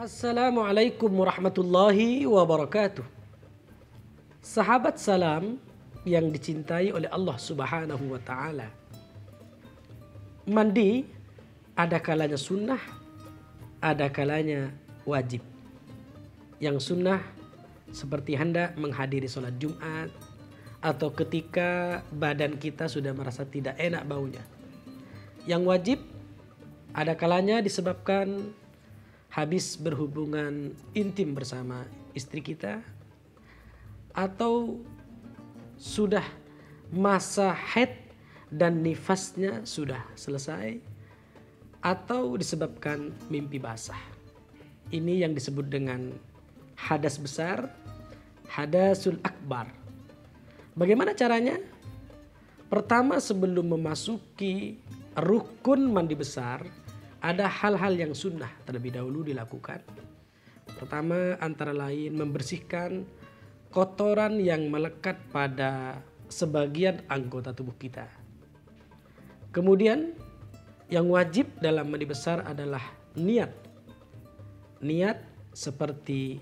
Assalamualaikum warahmatullahi wabarakatuh. Sahabat salam yang dicintai oleh Allah Subhanahu wa taala. Mandi ada kalanya sunnah, ada kalanya wajib. Yang sunnah seperti hendak menghadiri sholat Jumat atau ketika badan kita sudah merasa tidak enak baunya. Yang wajib ada kalanya disebabkan habis berhubungan intim bersama istri kita atau sudah masa head dan nifasnya sudah selesai atau disebabkan mimpi basah. Ini yang disebut dengan hadas besar, hadasul akbar. Bagaimana caranya? Pertama sebelum memasuki rukun mandi besar, ada hal-hal yang sunnah terlebih dahulu dilakukan. Pertama antara lain membersihkan kotoran yang melekat pada sebagian anggota tubuh kita. Kemudian yang wajib dalam mandi besar adalah niat. Niat seperti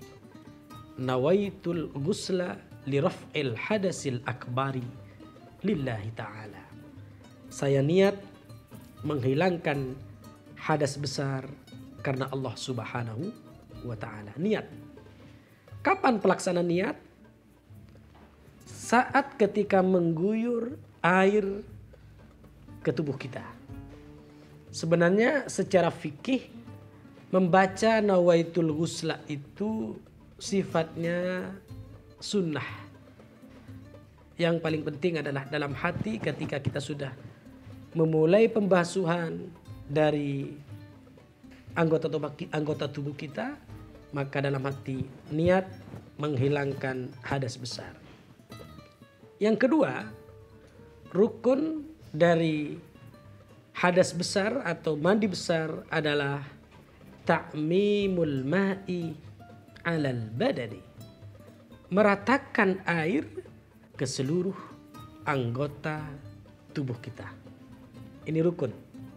nawaitul ghusla li raf'il hadasil akbari lillahi ta'ala. Saya niat menghilangkan hadas besar karena Allah Subhanahu wa taala. Niat. Kapan pelaksanaan niat? Saat ketika mengguyur air ke tubuh kita. Sebenarnya secara fikih membaca nawaitul ghusla itu sifatnya sunnah. Yang paling penting adalah dalam hati ketika kita sudah memulai pembasuhan dari anggota tubuh, anggota tubuh kita, maka dalam hati niat menghilangkan hadas besar. Yang kedua, rukun dari hadas besar atau mandi besar adalah ta'mimul ma'i alal badani. Meratakan air ke seluruh anggota tubuh kita. Ini rukun.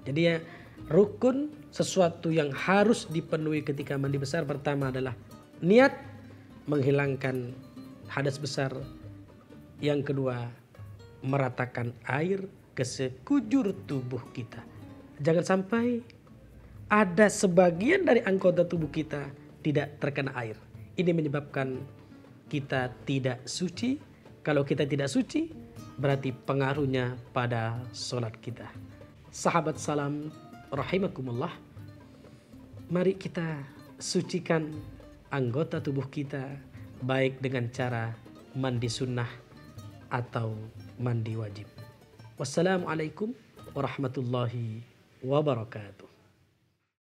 Jadi ya rukun sesuatu yang harus dipenuhi ketika mandi besar pertama adalah niat menghilangkan hadas besar. Yang kedua, meratakan air ke sekujur tubuh kita. Jangan sampai ada sebagian dari anggota tubuh kita tidak terkena air. Ini menyebabkan kita tidak suci. Kalau kita tidak suci, berarti pengaruhnya pada sholat kita. Sahabat salam rahimakumullah. Mari kita sucikan anggota tubuh kita baik dengan cara mandi sunnah atau mandi wajib. Wassalamualaikum warahmatullahi wabarakatuh.